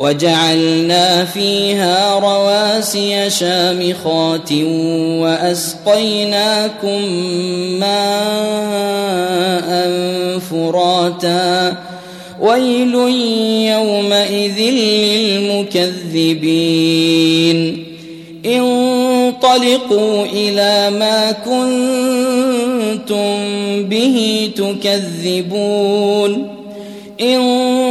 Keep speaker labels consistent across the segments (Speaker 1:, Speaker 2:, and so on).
Speaker 1: وجعلنا فيها رواسي شامخات وأسقيناكم ماء فراتا. ويل يومئذ للمكذبين. انطلقوا إلى ما كنتم به تكذبون.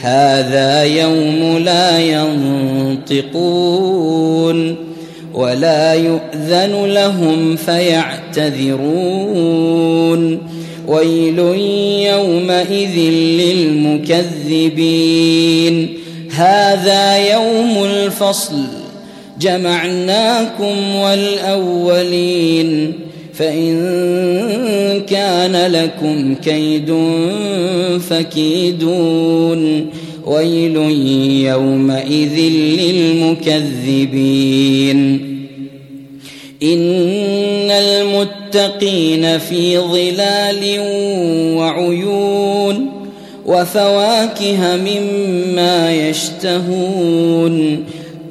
Speaker 1: هذا يوم لا ينطقون ولا يؤذن لهم فيعتذرون. ويل يومئذ للمكذبين. هذا يوم الفصل. جمعناكم والأولين. فإن كان لكم كيد فكيدون. ويل يومئذ للمكذبين. إن المتقين في ظلال وعيون وفواكه مما يشتهون.